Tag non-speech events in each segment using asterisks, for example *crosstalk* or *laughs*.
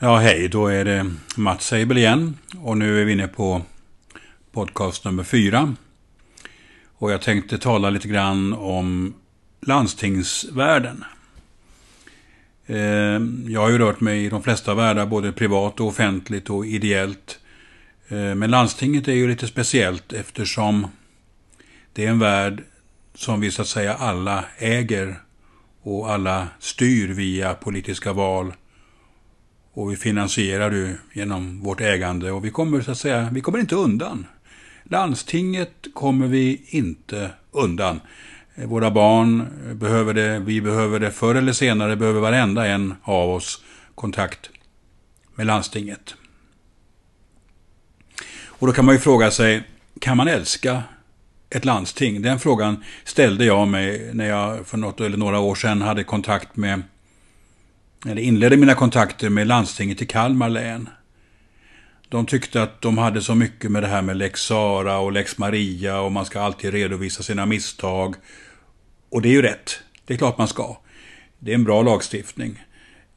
Ja, hej, då är det Mats Seibel igen och nu är vi inne på podcast nummer fyra. Och jag tänkte tala lite grann om landstingsvärlden. Ehm, jag har ju rört mig i de flesta världar, både privat och offentligt och ideellt. Ehm, men landstinget är ju lite speciellt eftersom det är en värld som vi så att säga alla äger och alla styr via politiska val och vi finansierar det genom vårt ägande och vi kommer så att säga, vi kommer inte undan. Landstinget kommer vi inte undan. Våra barn behöver det, vi behöver det, förr eller senare behöver varenda en av oss kontakt med landstinget. Och då kan man ju fråga sig, kan man älska ett landsting? Den frågan ställde jag mig när jag för något eller några år sedan hade kontakt med eller inledde mina kontakter med landstinget i Kalmar län. De tyckte att de hade så mycket med det här med lex Sara och lex Maria och man ska alltid redovisa sina misstag. Och det är ju rätt. Det är klart man ska. Det är en bra lagstiftning.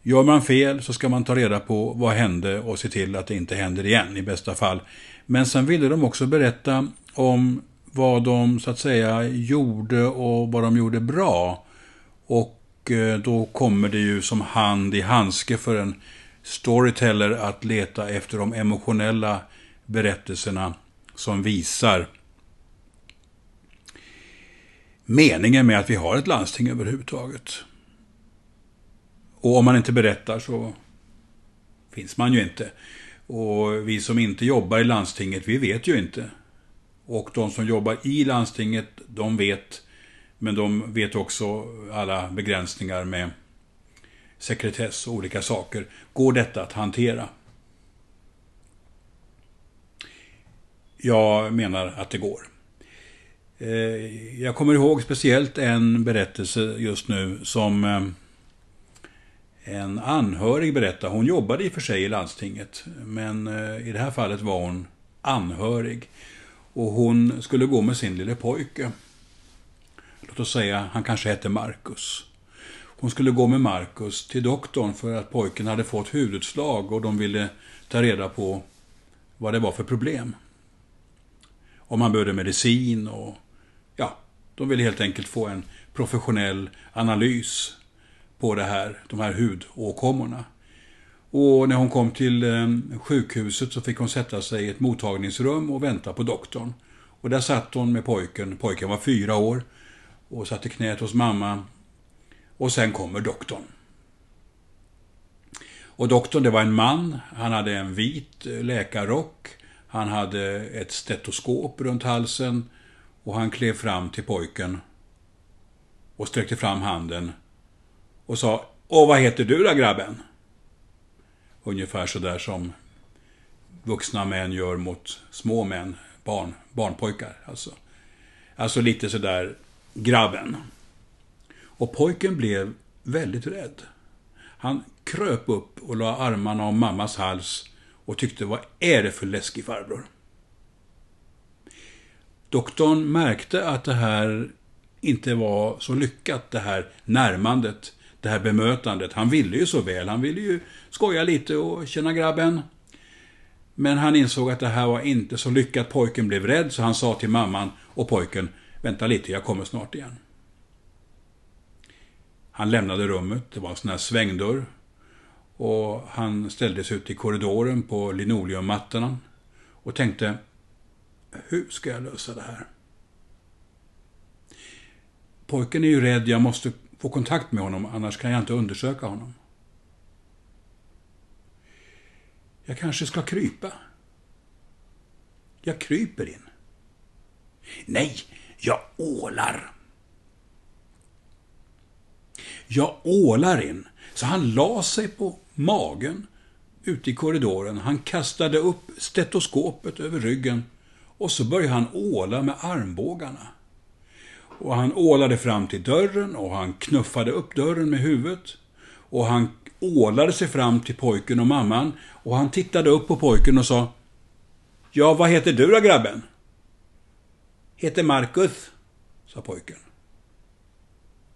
Gör man fel så ska man ta reda på vad hände och se till att det inte händer igen i bästa fall. Men sen ville de också berätta om vad de så att säga gjorde och vad de gjorde bra. Och Eh, då kommer det ju som hand i handske för en storyteller att leta efter de emotionella berättelserna som visar meningen med att vi har ett landsting överhuvudtaget. Och om man inte berättar så finns man ju inte. Och vi som inte jobbar i landstinget, vi vet ju inte. Och de som jobbar i landstinget, de vet men de vet också alla begränsningar med sekretess och olika saker. Går detta att hantera? Jag menar att det går. Eh, jag kommer ihåg speciellt en berättelse just nu som eh, en anhörig berättade. Hon jobbade i och för sig i landstinget, men eh, i det här fallet var hon anhörig. Och hon skulle gå med sin lille pojke låt oss säga, han kanske hette Marcus. Hon skulle gå med Marcus till doktorn för att pojken hade fått hudutslag och de ville ta reda på vad det var för problem. Om han behövde medicin och ja, de ville helt enkelt få en professionell analys på det här, de här hudåkommorna. Och när hon kom till eh, sjukhuset så fick hon sätta sig i ett mottagningsrum och vänta på doktorn. Och där satt hon med pojken, pojken var fyra år, och satte knät hos mamma. Och sen kommer doktorn. Och doktorn, det var en man. Han hade en vit eh, läkarrock. Han hade ett stetoskop runt halsen. Och han klev fram till pojken. Och sträckte fram handen. Och sa Åh, vad heter du då grabben? Ungefär så där som vuxna män gör mot små män, barn, barnpojkar alltså. Alltså lite sådär grabben. Och pojken blev väldigt rädd. Han kröp upp och la armarna om mammas hals och tyckte, vad är det för läskig farbror? Doktorn märkte att det här inte var så lyckat, det här närmandet, det här bemötandet. Han ville ju så väl, han ville ju skoja lite och känna grabben. Men han insåg att det här var inte så lyckat. Pojken blev rädd, så han sa till mamman och pojken, Vänta lite, jag kommer snart igen. Han lämnade rummet, det var en sån här svängdörr. Och han ställde sig ut i korridoren på linoleummattorna och tänkte, hur ska jag lösa det här? Pojken är ju rädd, jag måste få kontakt med honom, annars kan jag inte undersöka honom. Jag kanske ska krypa. Jag kryper in. Nej, jag ålar. Jag ålar in. Så han la sig på magen ute i korridoren. Han kastade upp stetoskopet över ryggen och så började han åla med armbågarna. Och han ålade fram till dörren och han knuffade upp dörren med huvudet. Och han ålade sig fram till pojken och mamman och han tittade upp på pojken och sa Ja, vad heter du då grabben? Heter Marcus, sa pojken.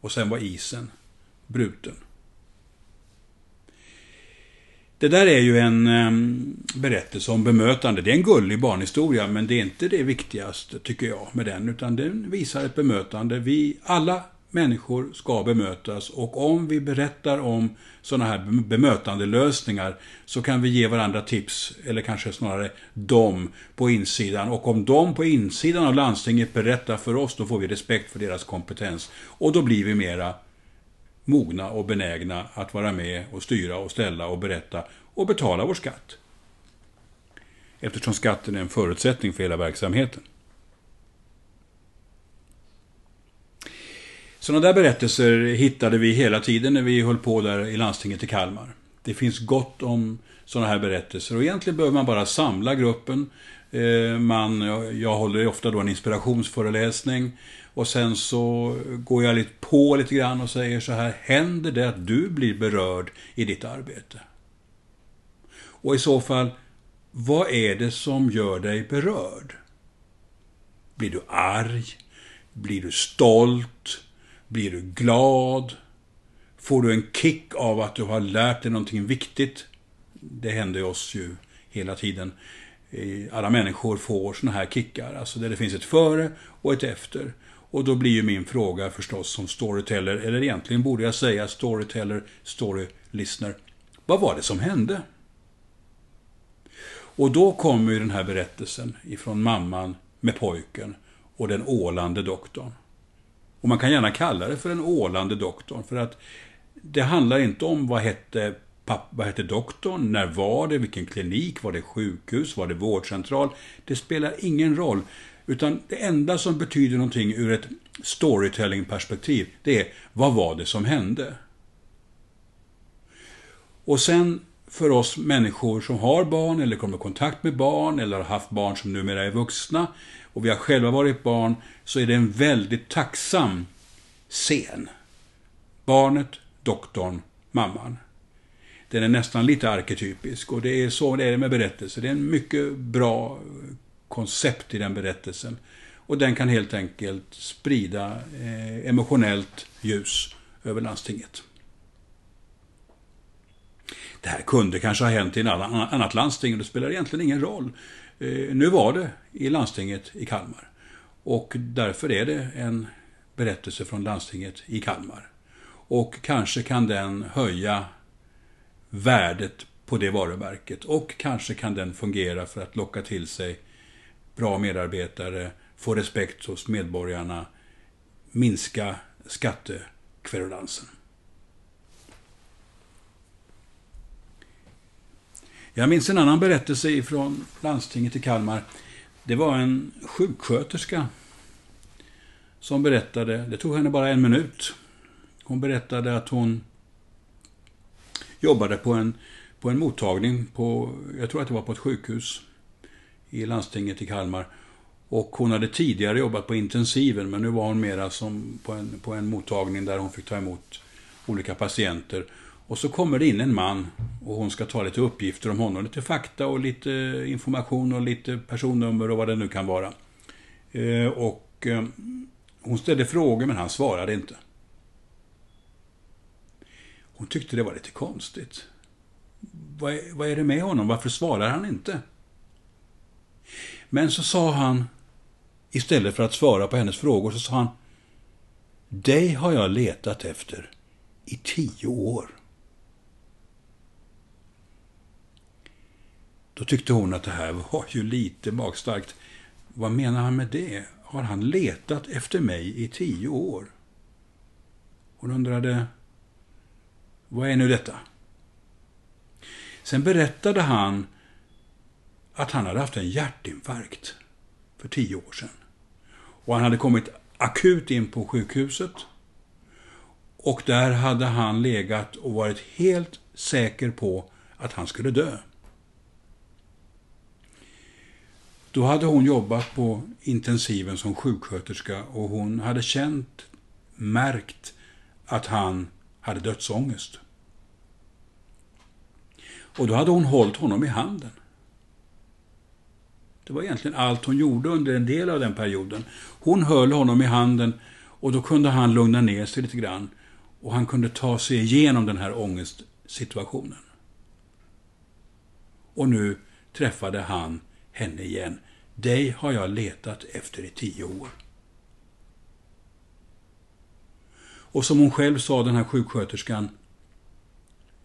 Och sen var isen bruten. Det där är ju en ehm, berättelse om bemötande. Det är en gullig barnhistoria, men det är inte det viktigaste, tycker jag, med den. Utan den visar ett bemötande. Vi alla människor ska bemötas och om vi berättar om sådana här bemötandelösningar så kan vi ge varandra tips, eller kanske snarare dem på insidan. Och om de på insidan av landstinget berättar för oss, då får vi respekt för deras kompetens. Och då blir vi mera mogna och benägna att vara med och styra och ställa och berätta och betala vår skatt. Eftersom skatten är en förutsättning för hela verksamheten. Sådana där berättelser hittade vi hela tiden när vi höll på där i landstinget i Kalmar. Det finns gott om sådana här berättelser och egentligen behöver man bara samla gruppen. Eh, man, jag håller ofta då en inspirationsföreläsning och sen så går jag lite på lite grann och säger så här, händer det att du blir berörd i ditt arbete? Och i så fall, vad är det som gör dig berörd? Blir du arg? Blir du stolt? Blir du glad? Får du en kick av att du har lärt dig någonting viktigt? Det händer oss ju hela tiden. Eh, alla människor får såna här kickar, alltså där det finns ett före och ett efter. Och då blir ju min fråga förstås som storyteller, eller egentligen borde jag säga storyteller, story listener. Vad var det som hände? Och då kommer ju den här berättelsen ifrån mamman med pojken och den ålande doktorn. Och man kan gärna kalla det för den ålande doktorn, för att det handlar inte om vad hette, vad hette doktorn, när var det, vilken klinik, var det sjukhus, var det vårdcentral? Det spelar ingen roll. Utan det enda som betyder någonting ur ett storytelling-perspektiv, det är vad var det som hände? Och sen för oss människor som har barn eller kommer i kontakt med barn eller har haft barn som numera är vuxna och vi har själva varit barn, så är det en väldigt tacksam scen. Barnet, doktorn, mamman. Den är nästan lite arketypisk och det är så det är med berättelser. Det är en mycket bra koncept i den berättelsen. Och den kan helt enkelt sprida eh, emotionellt ljus över landstinget. Det här kunde kanske ha hänt i ett annat landsting och det spelar egentligen ingen roll. Eh, nu var det i landstinget i Kalmar. Och därför är det en berättelse från landstinget i Kalmar. Och kanske kan den höja värdet på det varumärket och kanske kan den fungera för att locka till sig bra medarbetare, få respekt hos medborgarna, minska skattekverulansen. Jag minns en annan berättelse från landstinget i Kalmar. Det var en sjuksköterska som berättade, det tog henne bara en minut. Hon berättade att hon jobbade på en, på en mottagning på, jag tror att det var på ett sjukhus i landstinget i Kalmar. Och hon hade tidigare jobbat på intensiven, men nu var hon mera som på en, på en mottagning där hon fick ta emot olika patienter. Och så kommer det in en man och hon ska ta lite uppgifter om honom, lite fakta och lite eh, information och lite personnummer och vad det nu kan vara. Eh, och eh, hon ställde frågor men han svarade inte. Hon tyckte det var lite konstigt. Vad är, vad är det med honom? Varför svarar han inte? Men så sa han, istället för att svara på hennes frågor, så sa han Dig har jag letat efter i tio år. Då tyckte hon att det här var ju lite magstarkt. Vad menar han med det? Har han letat efter mig i tio år? Hon undrade, vad är nu detta? Sen berättade han att han hade haft en hjärtinfarkt för tio år sedan. Och han hade kommit akut in på sjukhuset. Och där hade han legat och varit helt säker på att han skulle dö. Då hade hon jobbat på intensiven som sjuksköterska och hon hade känt, märkt att han hade dödsångest. Och då hade hon hållit honom i handen. Det var egentligen allt hon gjorde under en del av den perioden. Hon höll honom i handen och då kunde han lugna ner sig lite grann. Och han kunde ta sig igenom den här ångestsituationen. och nu träffade han henne igen. Dig har jag letat efter i tio år. Och som hon själv sa, den här sjuksköterskan,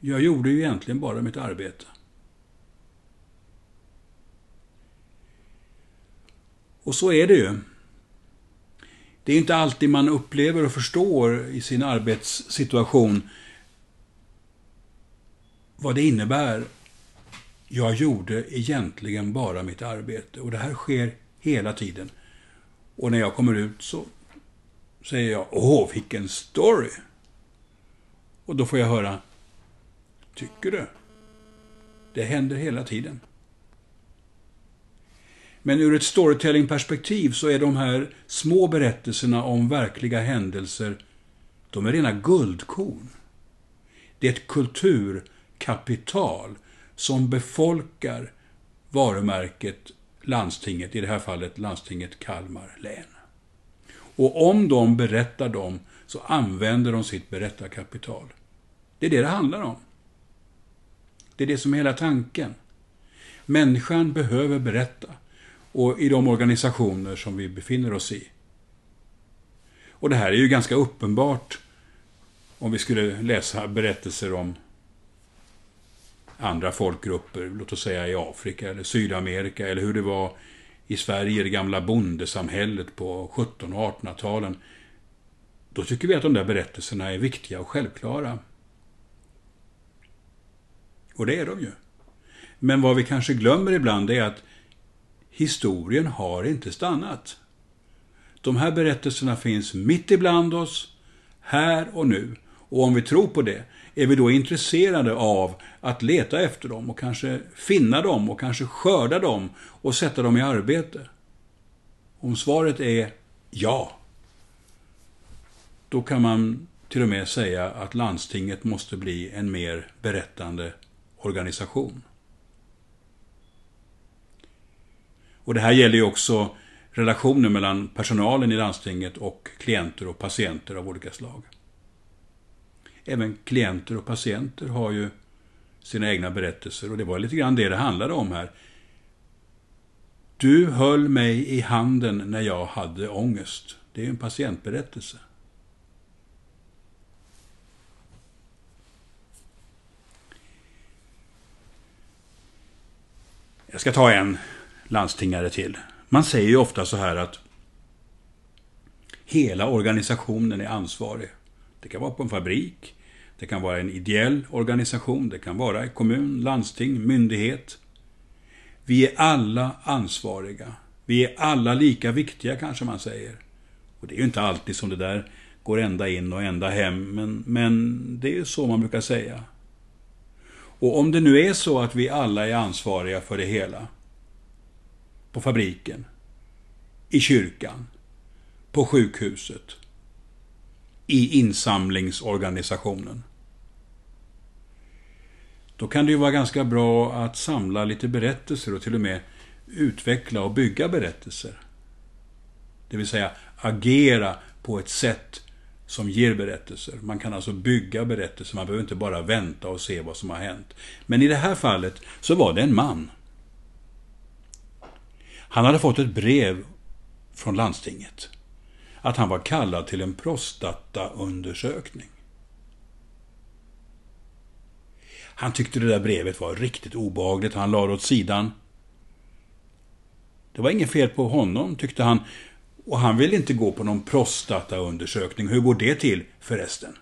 jag gjorde ju egentligen bara mitt arbete. Och så är det ju. Det är inte alltid man upplever och förstår i sin arbetssituation vad det innebär. Jag gjorde egentligen bara mitt arbete och det här sker hela tiden. Och när jag kommer ut så säger jag Åh, vilken story! Och då får jag höra Tycker du? Det händer hela tiden. Men ur ett storytelling-perspektiv så är de här små berättelserna om verkliga händelser, de är rena guldkorn. Det är ett kulturkapital som befolkar varumärket landstinget, i det här fallet landstinget Kalmar län. Och om de berättar dem så använder de sitt berättarkapital. Det är det det handlar om. Det är det som är hela tanken. Människan behöver berätta. Och i de organisationer som vi befinner oss i. Och det här är ju ganska uppenbart om vi skulle läsa berättelser om andra folkgrupper, låt oss säga i Afrika eller Sydamerika, eller hur det var i Sverige, det gamla bondesamhället på 1700 och 1800-talen. Då tycker vi att de där berättelserna är viktiga och självklara. Och det är de ju. Men vad vi kanske glömmer ibland är att historien har inte stannat. De här berättelserna finns mitt ibland oss, här och nu. Och om vi tror på det, är vi då intresserade av att leta efter dem och kanske finna dem och kanske skörda dem och sätta dem i arbete? Om svaret är ja, då kan man till och med säga att landstinget måste bli en mer berättande organisation. Och det här gäller ju också relationen mellan personalen i landstinget och klienter och patienter av olika slag. Även klienter och patienter har ju sina egna berättelser och det var lite grann det det handlade om här. Du höll mig i handen när jag hade ångest. Det är en patientberättelse. Jag ska ta en landstingare till. Man säger ju ofta så här att hela organisationen är ansvarig. Det kan vara på en fabrik, det kan vara en ideell organisation, det kan vara i kommun, landsting, myndighet. Vi är alla ansvariga. Vi är alla lika viktiga kanske man säger. Och det är ju inte alltid som det där går ända in och ända hem, men, men det är ju så man brukar säga. Och om det nu är så att vi alla är ansvariga för det hela, på fabriken, i kyrkan, på sjukhuset, i insamlingsorganisationen. Då kan det ju vara ganska bra att samla lite berättelser och till och med utveckla och bygga berättelser. Det vill säga agera på ett sätt som ger berättelser. Man kan alltså bygga berättelser, man behöver inte bara vänta och se vad som har hänt. Men i det här fallet så var det en man han hade fått ett brev från landstinget att han var kallad till en prostataundersökning. Han tyckte det där brevet var riktigt obehagligt. Han lade åt sidan. Det var inget fel på honom, tyckte han. Och han ville inte gå på någon prostataundersökning. Hur går det till förresten?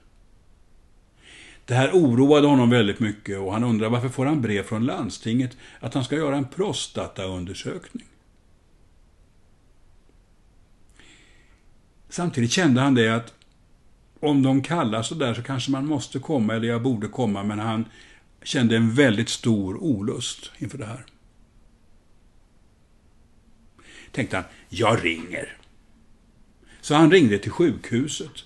Det här oroade honom väldigt mycket och han undrade varför får han brev från landstinget att han ska göra en prostataundersökning. Samtidigt kände han det att om de kallar så där så kanske man måste komma, eller jag borde komma, men han kände en väldigt stor olust inför det här. Tänkte han, jag ringer. Så han ringde till sjukhuset.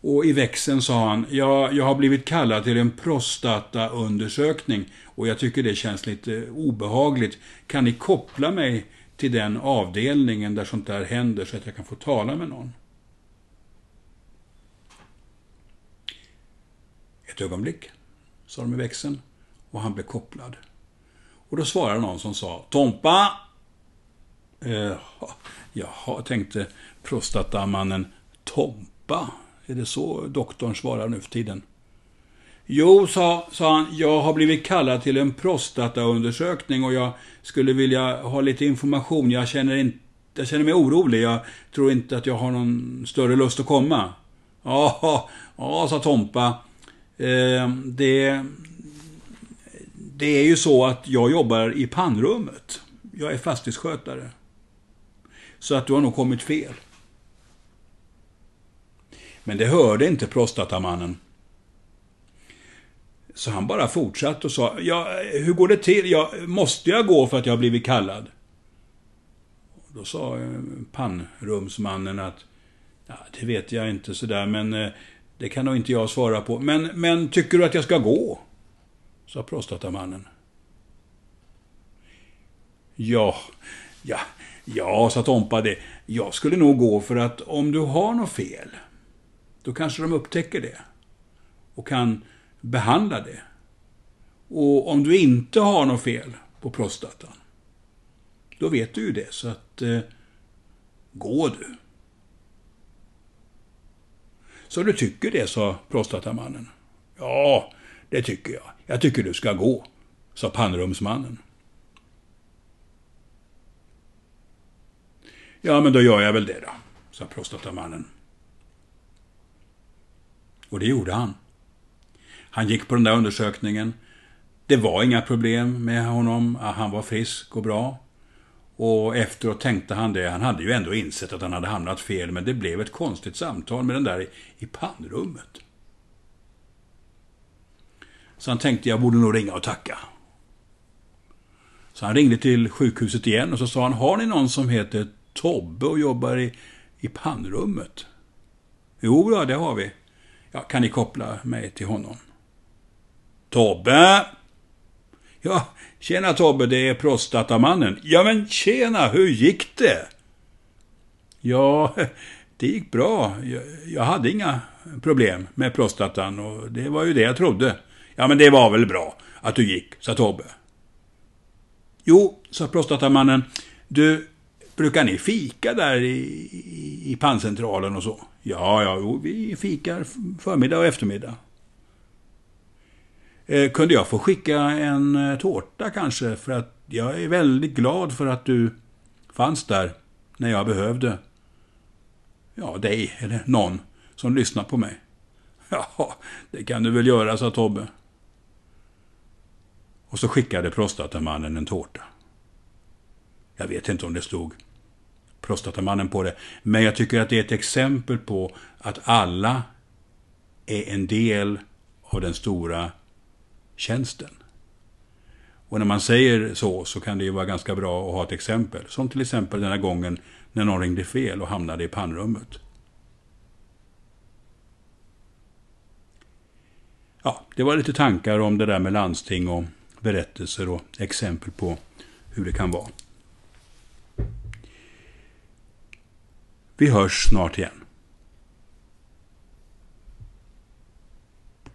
Och i växeln sa han, ja, jag har blivit kallad till en prostataundersökning och jag tycker det känns lite obehagligt. Kan ni koppla mig till den avdelningen där sånt där händer så att jag kan få tala med någon? Ett ögonblick, sa de i växeln, och han blev kopplad. Och då svarade någon som sa Tompa! Eh, jaha, tänkte prostatamannen. Tompa? Är det så doktorn svarar nu för tiden? Jo, sa, sa han, jag har blivit kallad till en prostataundersökning och jag skulle vilja ha lite information. Jag känner, in, jag känner mig orolig. Jag tror inte att jag har någon större lust att komma. Ja, ja sa Tompa. Eh, det, det är ju så att jag jobbar i pannrummet. Jag är fastighetsskötare. Så att du har nog kommit fel. Men det hörde inte prostatamannen. Så han bara fortsatte och sa, ja, hur går det till? Ja, måste jag gå för att jag har blivit kallad? Då sa eh, pannrumsmannen att, ja, det vet jag inte sådär, men eh, det kan nog inte jag svara på. Men, men tycker du att jag ska gå? Sa prostatamannen. Ja, ja, ja, sa Tompa det. Jag skulle nog gå för att om du har något fel, då kanske de upptäcker det. Och kan behandla det. Och om du inte har något fel på prostatan, då vet du ju det. Så att, eh, gå du. Så du tycker det, sa prostatamannen. Ja, det tycker jag. Jag tycker du ska gå, sa pannrumsmannen. Ja, men då gör jag väl det då, sa prostatamannen. Och det gjorde han. Han gick på den där undersökningen. Det var inga problem med honom. Han var frisk och bra. Och efteråt tänkte han det. Han hade ju ändå insett att han hade hamnat fel, men det blev ett konstigt samtal med den där i pannrummet. Så han tänkte, jag borde nog ringa och tacka. Så han ringde till sjukhuset igen och så sa han, har ni någon som heter Tobbe och jobbar i, i pannrummet? Jo, ja, det har vi. Ja, kan ni koppla mig till honom? Tobbe! Ja, tjena Tobbe, det är prostatamannen. Ja, men tjena, hur gick det? Ja, det gick bra. Jag, jag hade inga problem med prostatan och det var ju det jag trodde. Ja, men det var väl bra att du gick, sa Tobbe. Jo, sa prostatamannen. Du, brukar ni fika där i, i, i panncentralen och så? Ja, ja, jo, vi fikar förmiddag och eftermiddag. Eh, kunde jag få skicka en eh, tårta kanske? För att jag är väldigt glad för att du fanns där när jag behövde. Ja, dig eller någon som lyssnar på mig. *laughs* Ja, det kan du väl göra, sa Tobbe. Och så skickade prostatamannen en tårta. Jag vet inte om det stod prostatamannen på det, men jag tycker att det är ett exempel på att alla är en del av den stora tjänsten. Och när man säger så, så kan det ju vara ganska bra att ha ett exempel. Som till exempel den här gången när någon ringde fel och hamnade i pannrummet. Ja, det var lite tankar om det där med landsting och berättelser och exempel på hur det kan vara. Vi hörs snart igen.